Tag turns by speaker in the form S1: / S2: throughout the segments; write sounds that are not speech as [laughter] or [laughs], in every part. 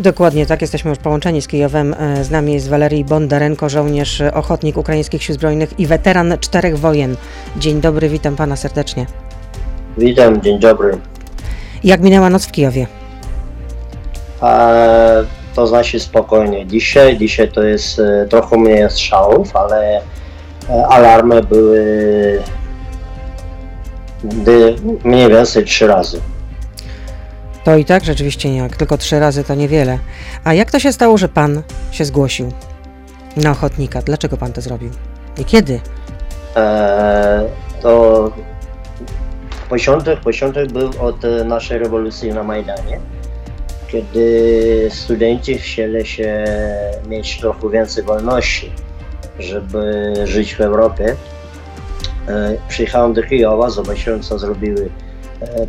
S1: Dokładnie tak, jesteśmy już połączeni z Kijowem. E, Z nami jest Walerii Bondarenko, żołnierz, e, ochotnik ukraińskich sił zbrojnych i weteran czterech wojen. Dzień dobry, witam pana serdecznie.
S2: Witam, dzień dobry.
S1: Jak minęła noc w Kijowie?
S2: E, to znaczy spokojnie. Dzisiaj, dzisiaj to jest e, trochę mniej strzałów, ale alarmy były mniej więcej trzy razy.
S1: To i tak rzeczywiście nie, jak tylko trzy razy to niewiele. A jak to się stało, że pan się zgłosił na ochotnika? Dlaczego pan to zrobił? I kiedy?
S2: E, to początek, początek był od e, naszej rewolucji na Majdanie, kiedy studenci chcieli się mieć trochę więcej wolności, żeby żyć w Europie. E, Przyjechałem do Kijowa, zobaczyłem co zrobiły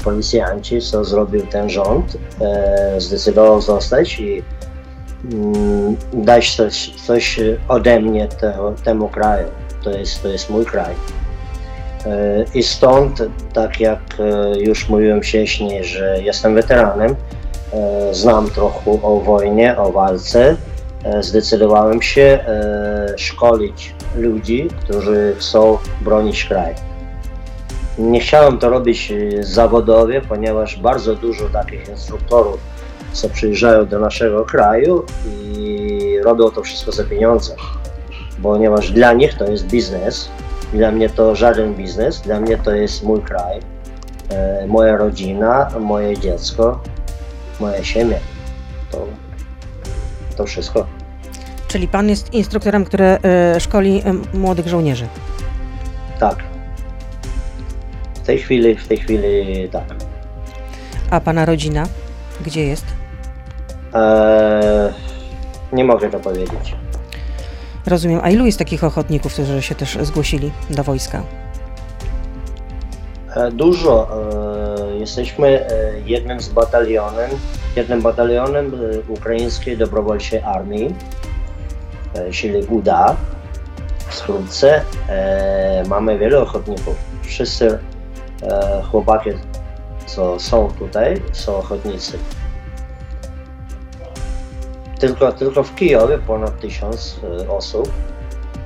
S2: policjanci, co zrobił ten rząd. E, Zdecydował zostać i mm, dać coś, coś ode mnie te, temu kraju. To jest, to jest mój kraj. E, I stąd, tak jak e, już mówiłem wcześniej, że jestem weteranem, e, znam trochę o wojnie, o walce, e, zdecydowałem się e, szkolić ludzi, którzy chcą bronić kraju. Nie chciałem to robić e, zawodowo, ponieważ bardzo dużo takich instruktorów, co przyjeżdżają do naszego kraju i robią to wszystko za pieniądze, ponieważ dla nich to jest biznes, dla mnie to żaden biznes, dla mnie to jest mój kraj, e, moja rodzina, moje dziecko, moja ziemia. To, to wszystko.
S1: Czyli pan jest instruktorem, który e, szkoli e, młodych żołnierzy.
S2: Tak. W tej chwili, w tej chwili tak.
S1: A pana rodzina? Gdzie jest?
S2: E, nie mogę to powiedzieć.
S1: Rozumiem. A ilu jest takich ochotników, którzy się też zgłosili do wojska?
S2: E, Dużo. E, Jesteśmy e, jednym z batalionem, jednym batalionem ukraińskiej dobrowolczej armii, czyli UDA. Wkrótce e, mamy wielu ochotników. Wszyscy chłopaki, co są tutaj, są ochotnicy. Tylko, tylko w Kijowie ponad tysiąc e, osób,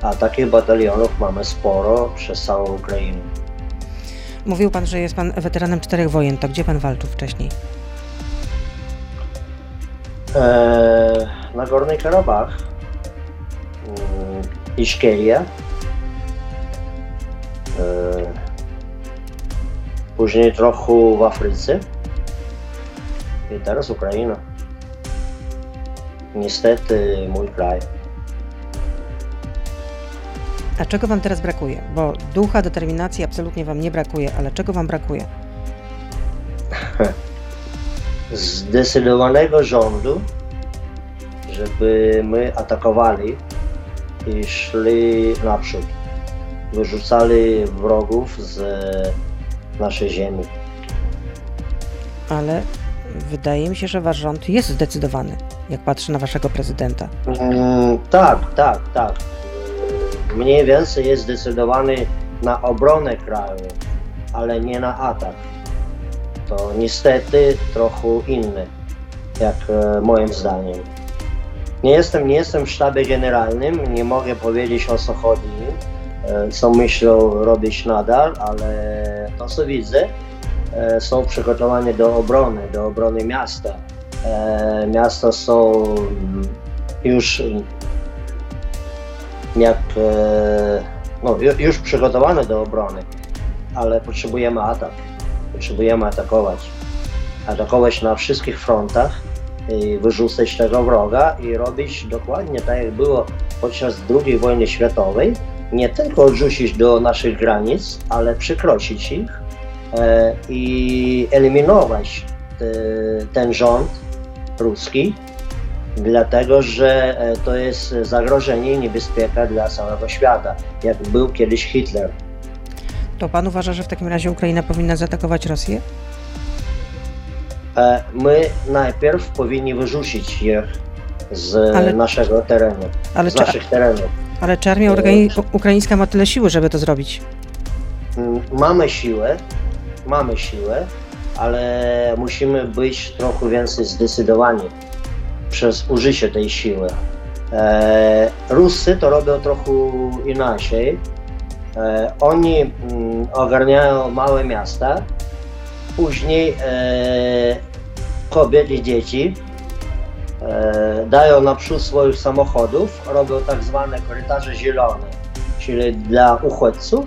S2: a takich batalionów mamy sporo przez całą Ukrainę.
S1: Mówił pan, że jest pan weteranem czterech wojen. To gdzie pan walczył wcześniej?
S2: E, na Górny Karabach, mm, Iszkeria, później trochę w Afryce i teraz Ukraina. Niestety mój kraj.
S1: A czego wam teraz brakuje? Bo ducha, determinacji absolutnie wam nie brakuje, ale czego wam brakuje? [laughs]
S2: Zdecydowanego rządu, żeby my atakowali i szli naprzód. Wyrzucali wrogów z naszej ziemi.
S1: Ale wydaje mi się, że wasz rząd jest zdecydowany, jak patrzę na waszego prezydenta.
S2: Mm, tak, tak, tak. Mniej więcej jest zdecydowany na obronę kraju, ale nie na atak. To niestety trochę inne, jak e, moim zdaniem. Nie jestem, nie jestem w sztabie generalnym, nie mogę powiedzieć o co chodzi, e, co myślą robić nadal, ale to co widzę, e, są przygotowani do obrony, do obrony miasta. E, Miasta są już mm, jak e, no, ju- już przygotowane do obrony, ale potrzebujemy atak. Potrzebujemy atakować. Atakować na wszystkich frontach i wyrzucać tego wroga i robić dokładnie tak jak było podczas II wojny światowej. Nie tylko odrzucić do naszych granic, ale przekroczyć ich e, i eliminować te, ten rząd ruski, dlatego że e, to jest zagrożenie i niebezpieka dla całego świata, jak był kiedyś Hitler.
S1: To pan uważa, że w takim razie Ukraina powinna zaatakować Rosję?
S2: E, My najpierw powinni wyrzucić ich z
S1: Ale-
S2: naszego terenu,
S1: Ale
S2: z
S1: czy,
S2: naszych terenów.
S1: ale czy armia Ukrai- ukraińska ma tyle siły, żeby to zrobić?
S2: Mm, Mamy siłę, mamy siłę, ale musimy być trochę więcej zdecydowani. przez użycie tej siły. E, Rusy to robią trochę inaczej. E, oni mm, ogarniają małe miasta, później e, kobiety i dzieci e, dają naprzód swoich samochodów, robią tak zwane korytarze zielone, czyli dla uchodźców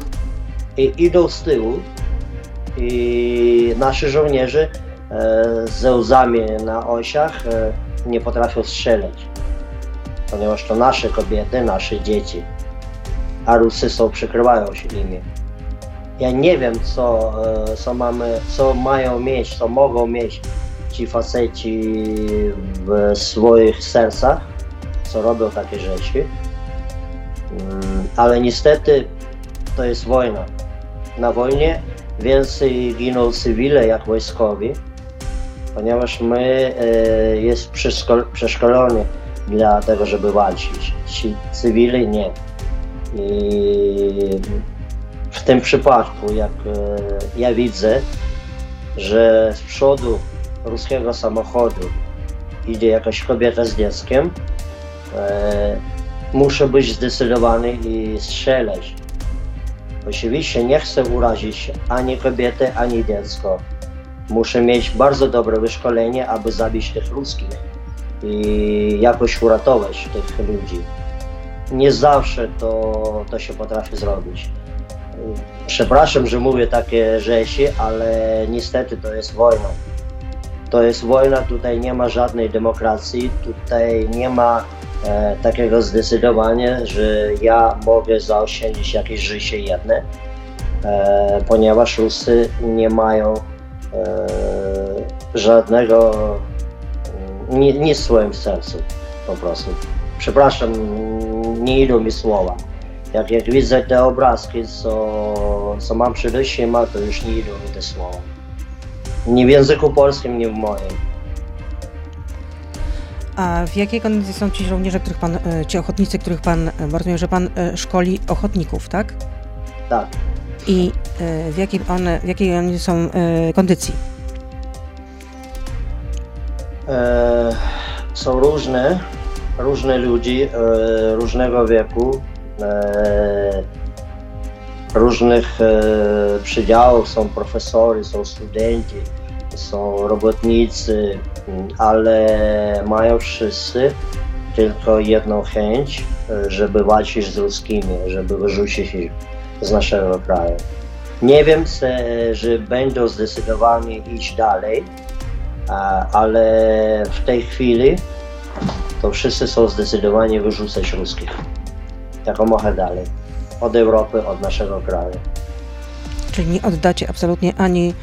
S2: i idą z tyłu i nasi żołnierze e, ze łzami na osiach e, nie potrafią strzelać, ponieważ to nasze kobiety, nasze dzieci, a Rusy są, przykrywają się nimi. Ja nie wiem, co, e, co, mamy, co mają mieć, co mogą mieć ci faceci w swoich sercach, co robią takie rzeczy. Mm, Ale niestety to jest wojna. Na wojnie więcej giną cywile jak wojskowi, ponieważ my e, jest przeszkol- przeszkolony dla tego, żeby walczyć. Ci cywile nie. I w tym przypadku, jak e, ja widzę, że z przodu ruskiego samochodu idzie jakaś kobieta z dzieckiem, e, muszę być zdecydowany i strzelać. Oczywiście nie chcę urazić ani kobiety, ani dziecko. Muszę mieć bardzo dobre wyszkolenie, aby zabić tych ruskich i jakoś uratować tych ludzi. Nie zawsze to, to się potrafi zrobić. Przepraszam, że mówię takie rzeczy, ale niestety to jest wojna. To jest wojna, tutaj nie ma żadnej demokracji, tutaj nie ma e, takiego zdecydowania, że ja mogę zaoszczędzić jakieś życie jedne, e, ponieważ Rusy nie mają e, żadnego, mm, nie, nie w swoim sercu po prostu. Przepraszam, nie idą mi słowa. Jak, jak widzę te obrazki, co, co mam przed oczyma, to już nie idą mi te słowa. Nie w języku polskim, nie w moim.
S1: A w jakiej kondycji są ci żołnierze, których pan, e, ci ochotnicy, których pan, e, rozumiem, że pan e, szkoli ochotników, tak?
S2: Tak.
S1: I e, w jakiej one, w jakiej oni są e, kondycji?
S2: E, są różne, różne ludzi e, różnego wieku, e, różnych e, przydziałów, są profesory, są studenci, są robotnicy, ale mają wszyscy tylko jedną chęć, e, żeby walczyć z ruskimi, żeby wyrzucić ich z naszego kraju. Nie wiem, że będą zdecydowani iść dalej, ale w tej chwili to wszyscy są zdecydowani wyrzucać ruskich. Jako mochę dalej. Od Europy, od naszego kraju.
S1: Czyli nie oddacie absolutnie ani,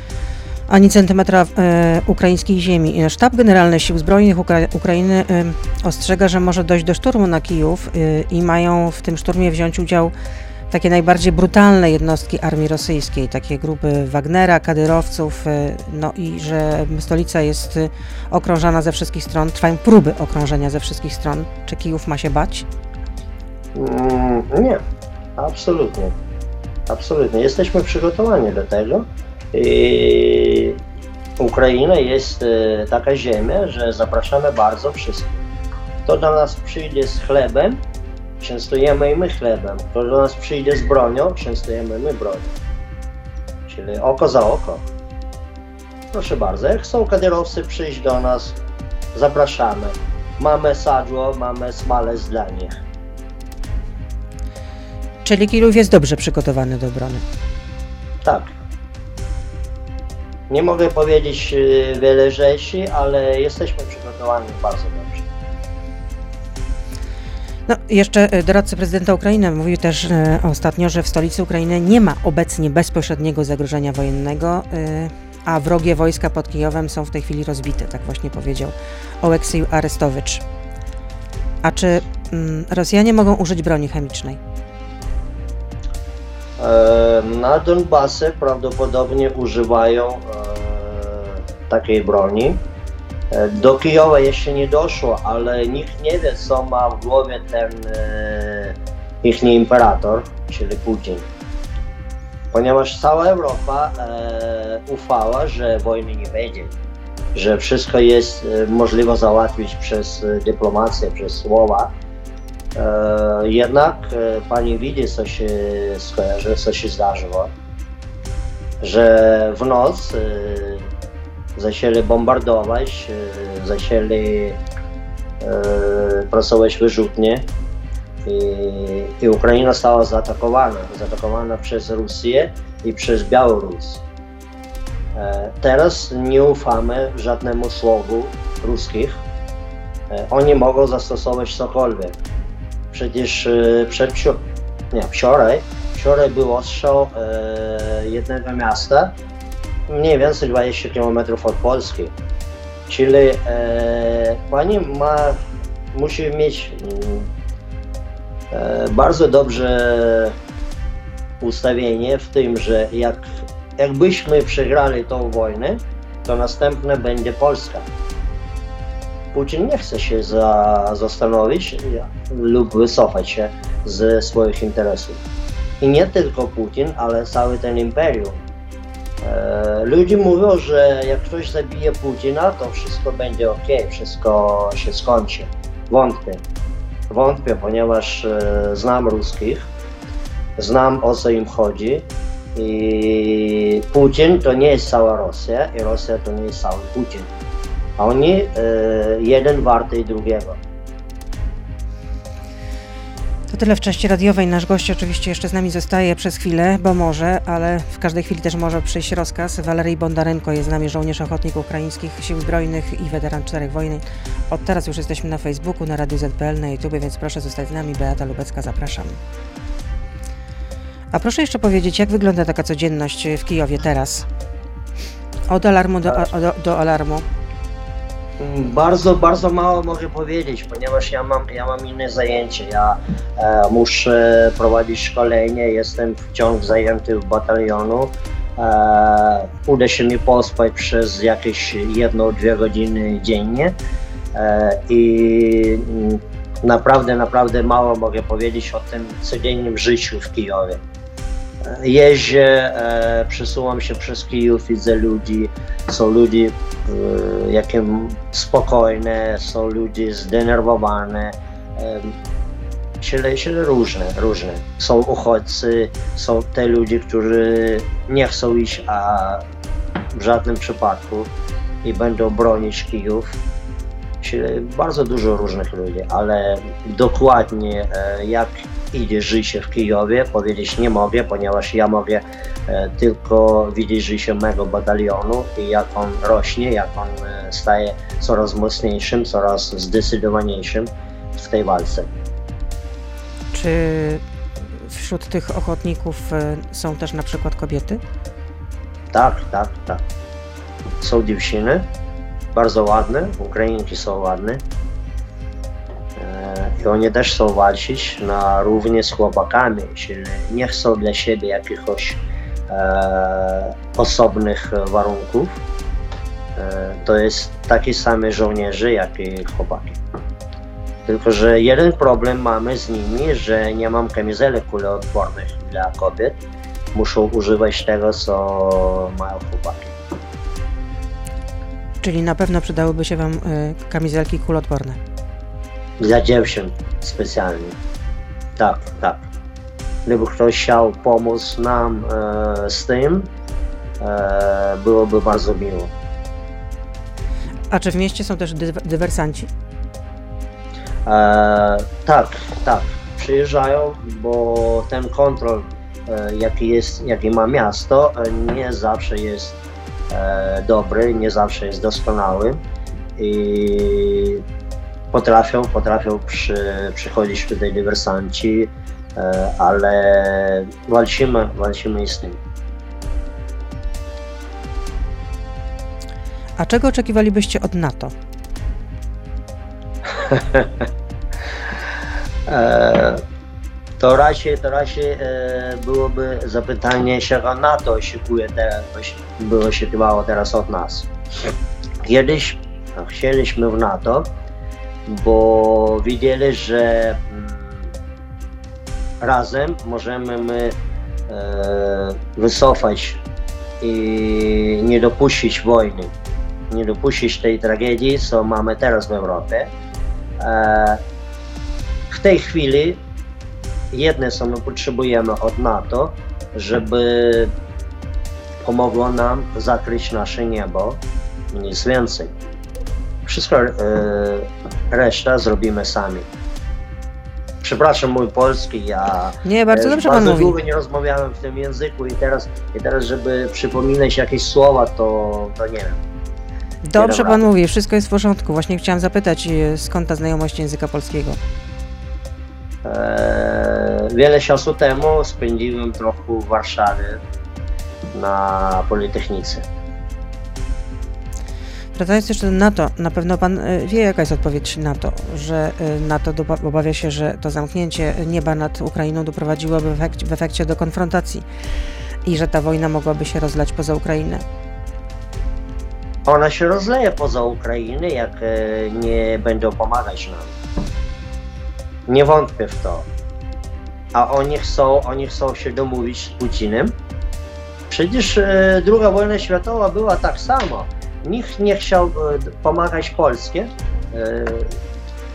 S1: ani centymetra e, ukraińskiej ziemi. Sztab Generalny Sił Zbrojnych Ukra- Ukrainy e, ostrzega, że może dojść do szturmu na Kijów e, i mają w tym szturmie wziąć udział takie najbardziej brutalne jednostki armii rosyjskiej, takie grupy Wagnera, kadyrowców, e, no i że stolica jest e, okrążana ze wszystkich stron, trwają próby okrążenia ze wszystkich stron. Czy Kijów ma się bać?
S2: Mm, nie, absolutnie. Absolutnie. Jesteśmy przygotowani do tego. I Ukraina jest e, taka ziemia, że zapraszamy bardzo wszystkich. Kto do nas przyjdzie z chlebem, częstujemy i my chlebem. Kto do nas przyjdzie z bronią, częstujemy my bronią. Czyli oko za oko. Proszę bardzo, jak chcą kadyrowcy przyjść do nas, zapraszamy. Mamy sadło, mamy smalec dla nich.
S1: Czyli Kijów jest dobrze przygotowany do obrony.
S2: Tak. Nie mogę powiedzieć e, wiele rzeczy, ale jesteśmy przygotowani bardzo dobrze.
S1: No, jeszcze e, doradca prezydenta Ukrainy mówił też e, ostatnio, że w stolicy Ukrainy nie ma obecnie bezpośredniego zagrożenia wojennego, e, a wrogie wojska pod Kijowem są w tej chwili rozbite, tak właśnie powiedział Oleksiy Arestowicz. A czy mm, Rosjanie mogą użyć broni chemicznej?
S2: E, Na Donbasie prawdopodobnie używają e, takiej broni. E, Do Kijowa jeszcze nie doszło, ale nikt nie wie, co ma w głowie ten ich imperator, czyli Putin. Ponieważ cała Europa ufała, że wojny nie będzie. że wszystko jest możliwe załatwić przez dyplomację, przez słowa. E, jednak pani widzi, co się skojarzy, co się zdarzyło, że w noc zaczęli bombardować, zaczęli pracować wyrzutnie i, i Ukraina została zaatakowana, zaatakowana przez Rosję i przez Białoruś. E, teraz nie ufamy żadnemu słowu ruskich. E, oni mogą zastosować cokolwiek. Przecież e, przed, nie, wczoraj, wczoraj był ostrzał jednego miasta, mniej więcej 20 km od Polski. Czyli pani ma, musi mieć bardzo dobrze ustawienie w tym, że jak jakbyśmy przegrali tą wojnę, to następne będzie Polska. Putin nie chce się za, zastanowić lub wycofać się ze swoich interesów. I nie tylko Putin, ale cały ten imperium. E, ludzie mówią, że jak ktoś zabije Putina, to wszystko będzie ok, wszystko się skończy. Wątpię. Wątpię, ponieważ e, znam ruskich, znam o co im chodzi i Putin to nie jest cała Rosja i Rosja to nie jest cały Putin. Oni e, jeden warty drugiego.
S1: To tyle w części radiowej. Nasz gość oczywiście jeszcze z nami zostaje przez chwilę, bo może, ale w każdej chwili też może przyjść rozkaz. Walerii Bondarenko jest z nami żołnierz ochotnik ukraińskich sił zbrojnych i weteran czterech wojny. Od teraz już jesteśmy na Facebooku, na Radiu ZPL, na YouTube, więc proszę zostać z nami. Beata Lubecka, zapraszam. A proszę jeszcze powiedzieć, jak wygląda taka codzienność w Kijowie teraz? Od alarmu do, do, do alarmu.
S2: Bardzo, bardzo mało mogę powiedzieć, ponieważ ja mam, ja mam inne zajęcie. Ja e, muszę prowadzić szkolenie, jestem wciąż zajęty w batalionu. E, uda się mi pospać przez jakieś jedno, dwie godziny dziennie e, i naprawdę, naprawdę mało mogę powiedzieć o tym codziennym życiu w Kijowie jeżdżę, e, przesuwam się przez Kijów, widzę ludzi, są ludzie e, jakie spokojne, są ludzie zdenerwowane, e, czyli, czyli różne, różne. Są uchodźcy, są te ludzie, którzy nie chcą iść, a w żadnym przypadku i będą bronić Kijów. Czyli bardzo dużo różnych ludzi, ale dokładnie e, jak idzie życie w Kijowie, powiedzieć nie mogę, ponieważ ja mogę e, tylko widzieć życie mego batalionu i jak on rośnie, jak on e, staje coraz mocniejszym, coraz zdecydowaniejszym w tej walce.
S1: Czy wśród tych ochotników są też na przykład kobiety?
S2: Tak, tak, tak. Są dziewczyny, bardzo ładne, Ukrainki są ładne. E, I oni też chcą walczyć na równie z chłopakami, czyli nie chcą dla siebie jakichś e, osobnych warunków. E, to jest taki samy żołnierze, jak i chłopaki. Tylko, że jeden problem mamy z nimi, że nie mam kamizelek kuloodpornych dla kobiet. Muszą używać tego, co mają chłopaki.
S1: Czyli na pewno przydałyby się Wam y, kamizelki kulotworne.
S2: Dla dziewczyn specjalnie. Tak, tak. Gdyby ktoś chciał pomóc nam e, z tym, e, byłoby bardzo miło.
S1: A czy w mieście są też dy dywersanci?
S2: E, tak, tak. Przyjeżdżają, bo ten kontrol, e, jaki, jest, jaki ma miasto, e, nie zawsze jest dobry, nie zawsze jest doskonały i potrafią, potrafią przy, przychodzić tutaj dywersanci, e, ale walczymy, walczymy z tym.
S1: A czego oczekiwalibyście od NATO? [laughs]
S2: e, to raczej, to raczej e, byłoby zapytanie, czego NATO szykuje teraz, było szykowało teraz od nas. Kiedyś chcieliśmy w NATO, bo widzieli, że mm, razem możemy my e, wycofać i nie dopuścić wojny. nie dopuścić tej tragedii, co mamy teraz w Europie. E, w tej chwili jedne co my potrzebujemy od NATO, żeby pomogło nam zakryć nasze niebo, nic więcej. Wszystko e, reszta zrobimy sami. Przepraszam mój polski, ja
S1: Nie, bardzo
S2: e,
S1: dobrze
S2: bardzo
S1: pan mówi.
S2: długo nie rozmawiałem w tym języku i teraz, i teraz żeby przypominać jakieś słowa, to, to nie wiem.
S1: Dobrze pan
S2: rady.
S1: mówi, wszystko jest w porządku. Właśnie chciałam zapytać, e, skąd ta znajomość języka polskiego?
S2: E, wiele czasu temu spędziłem trochę w Warszawie na Politechnice.
S1: Wracając jeszcze do NATO, na pewno pan e, wie, jaka jest odpowiedź NATO, że NATO obawia się, że to zamknięcie nieba nad Ukrainą doprowadziłoby w efekcie, w efekcie do konfrontacji i że ta wojna mogłaby się rozlać poza Ukrainę.
S2: Ona się rozleje poza Ukrainę, jak e, nie będą pomagać nam. Nie wątpię w to. A oni chcą, oni chcą się domówić z Putinem. Przecież e, druga wojna światowa była tak samo. Nikt nie chciał e, pomagać Polsce. E,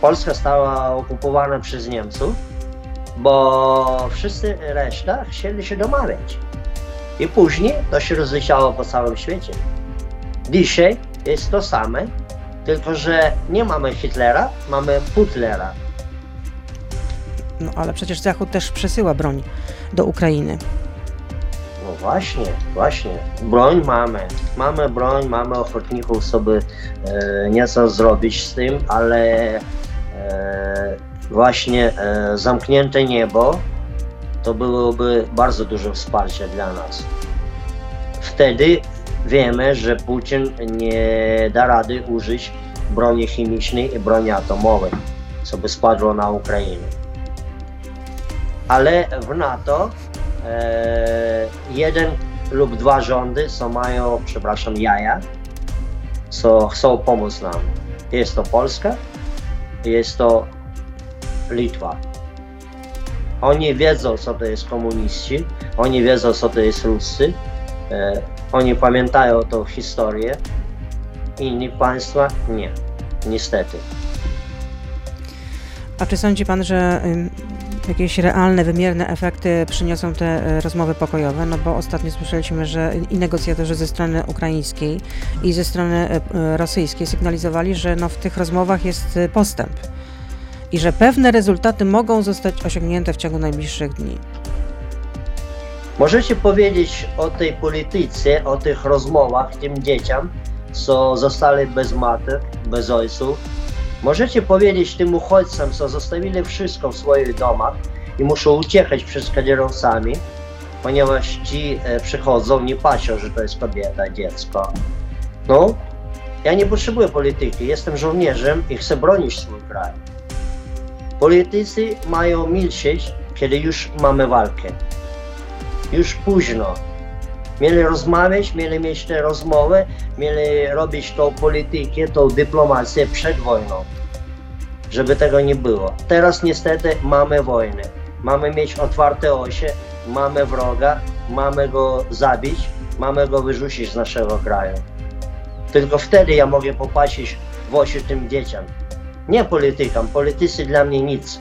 S2: Polska stała okupowana przez Niemców, bo wszyscy reszta chcieli się domawiać. I później to się rozleciało po całym świecie. Dzisiaj jest to samo, tylko że nie mamy Hitlera, mamy Putlera.
S1: No ale przecież Zachód też przesyła broń do Ukrainy.
S2: No właśnie, właśnie. Broń mamy. Mamy broń, mamy ochotników, żeby e, nieco zrobić z tym, ale e, właśnie e, zamknięte niebo to byłoby bardzo duże wsparcie dla nas. Wtedy wiemy, że Putin nie da rady użyć broni chemicznej i broni atomowej, co by spadło na Ukrainę. Ale w NATO e, jeden lub dwa rządy, co mają, przepraszam, jaja, co chcą pomóc nam. Jest to Polska, jest to Litwa. Oni wiedzą, co to jest komuniści, oni wiedzą, co to jest Ruscy, e, oni pamiętają tą historię, inni państwa nie, niestety.
S1: A czy sądzi pan, że jakieś realne, wymierne efekty przyniosą te e, rozmowy pokojowe? No bo ostatnio słyszeliśmy, że i negocjatorzy ze strony ukraińskiej i ze strony e, e, rosyjskiej sygnalizowali, że no w tych rozmowach jest postęp i że pewne rezultaty mogą zostać osiągnięte w ciągu najbliższych dni.
S2: Możecie powiedzieć o tej polityce, o tych rozmowach tym dzieciom, co zostali bez matek, bez ojców. Możecie powiedzieć tym uchodźcom, co zostawili wszystko w swoich domach i muszą uciekać przed kierowcami, ponieważ ci e, przychodzą, nie patrzą, że to jest kobieta, dziecko. No, ja nie potrzebuję polityki, jestem żołnierzem i chcę bronić swój kraj. Politycy mają milczeć, kiedy już mamy walkę już późno. Mieli rozmawiać, mieli mieć te rozmowy, mieli robić tą politykę, tą dyplomację przed wojną, żeby tego nie było. Teraz niestety mamy wojnę. Mamy mieć otwarte osie, mamy wroga, mamy go zabić, mamy go wyrzucić z naszego kraju. Tylko wtedy ja mogę popatrzeć w oczy tym dzieciom. Nie politykom, politycy dla mnie nic.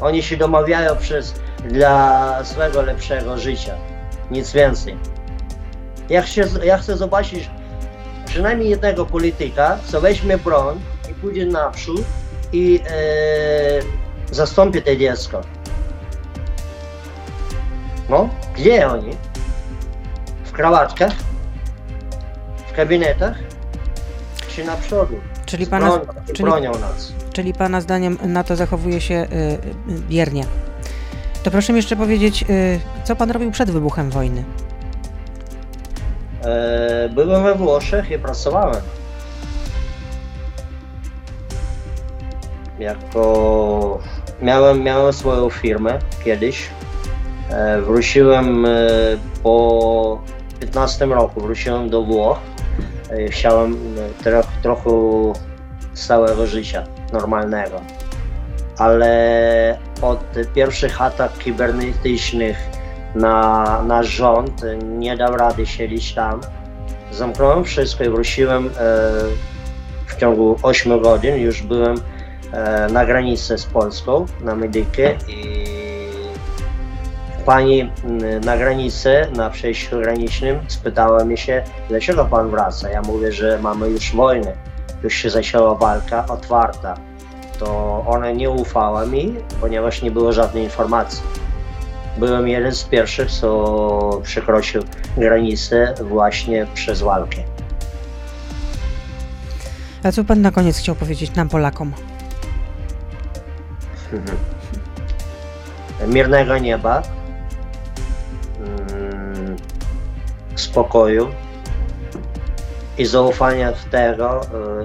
S2: Oni się domawiają przez dla swego lepszego życia. Nic więcej. Ja chcę, ja chcę zobaczyć przynajmniej jednego polityka, co weźmie broń i pójdzie naprzód i e, zastąpi to dziecko. No, gdzie oni? W krawatkach? W kabinetach? Czy na przodu?
S1: Czyli pana,
S2: bronią,
S1: czyli-
S2: bronią nas.
S1: czyli pana zdaniem NATO zachowuje się y, biernie. To proszę mi jeszcze powiedzieć, y, co pan robił przed wybuchem wojny?
S2: E, byłem we Włoszech i pracowałem. Jako miałem, miałem swoją firmę kiedyś. E, wróciłem e, po 15 roku, wróciłem do Włoch. Chciałem e, troch, trochę stałego życia, normalnego. Ale od pierwszych atak kibernetycznych na nasz rząd nie dał rady siedzieć tam Zamknąłem wszystko i wróciłem e, w ciągu 8 godzin. Już byłem e, na granicy z Polską, na Medykę i pani na granicy, na przejściu granicznym spytała mnie się, dlaczego pan wraca? Ja mówię, że mamy już wojnę, już się zaczęła walka otwarta. To ona nie ufała mi, ponieważ nie było żadnej informacji. Byłem jeden z pierwszych, co przekroczył granicę właśnie przez walkę.
S1: A co pan na koniec chciał powiedzieć nam, Polakom? [laughs]
S2: Mирnego nieba, mm, spokoju i zaufania w tego,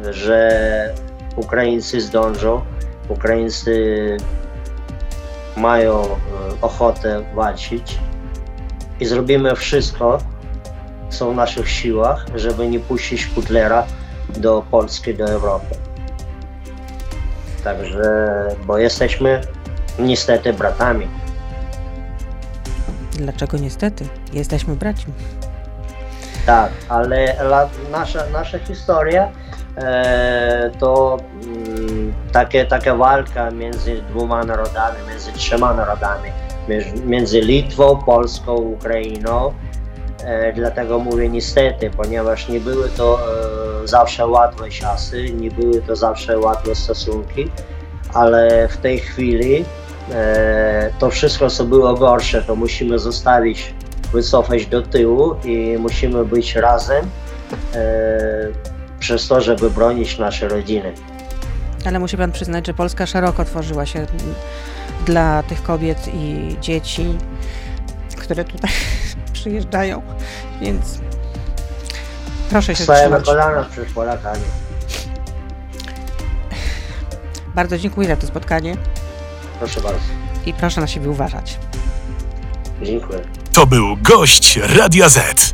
S2: y, że Ukraińcy zdążą, Ukraińcy mają y, ochotę walczyć i zrobimy wszystko, co w naszych siłach, żeby nie puścić Hitlera do Polski, do Europy. Także, bo jesteśmy niestety bratami.
S1: Dlaczego niestety? Jesteśmy braćmi.
S2: Tak, ale nasza, nasza historia e, to mm, takie, taka walka między dwoma narodami, między trzema narodami, między, Litwą, Polską, Ukrainą. E, dlatego mówię niestety, ponieważ nie były to e, zawsze łatwe czasy, nie były to zawsze łatwe stosunki, ale w tej chwili e, to wszystko, co było gorsze, to musimy zostawić wycofać do tyłu i musimy być razem e, przez to, żeby bronić nasze rodziny.
S1: Ale musi pan przyznać, że Polska szeroko otworzyła się dla tych kobiet i dzieci, które tutaj [laughs] przyjeżdżają, więc proszę się
S2: Stajemy
S1: trzymać.
S2: kolana przed Polakami.
S1: Bardzo dziękuję za to spotkanie
S2: Proszę bardzo.
S1: i proszę na siebie uważać.
S2: Dziękuję.
S3: To był gość Radia Z.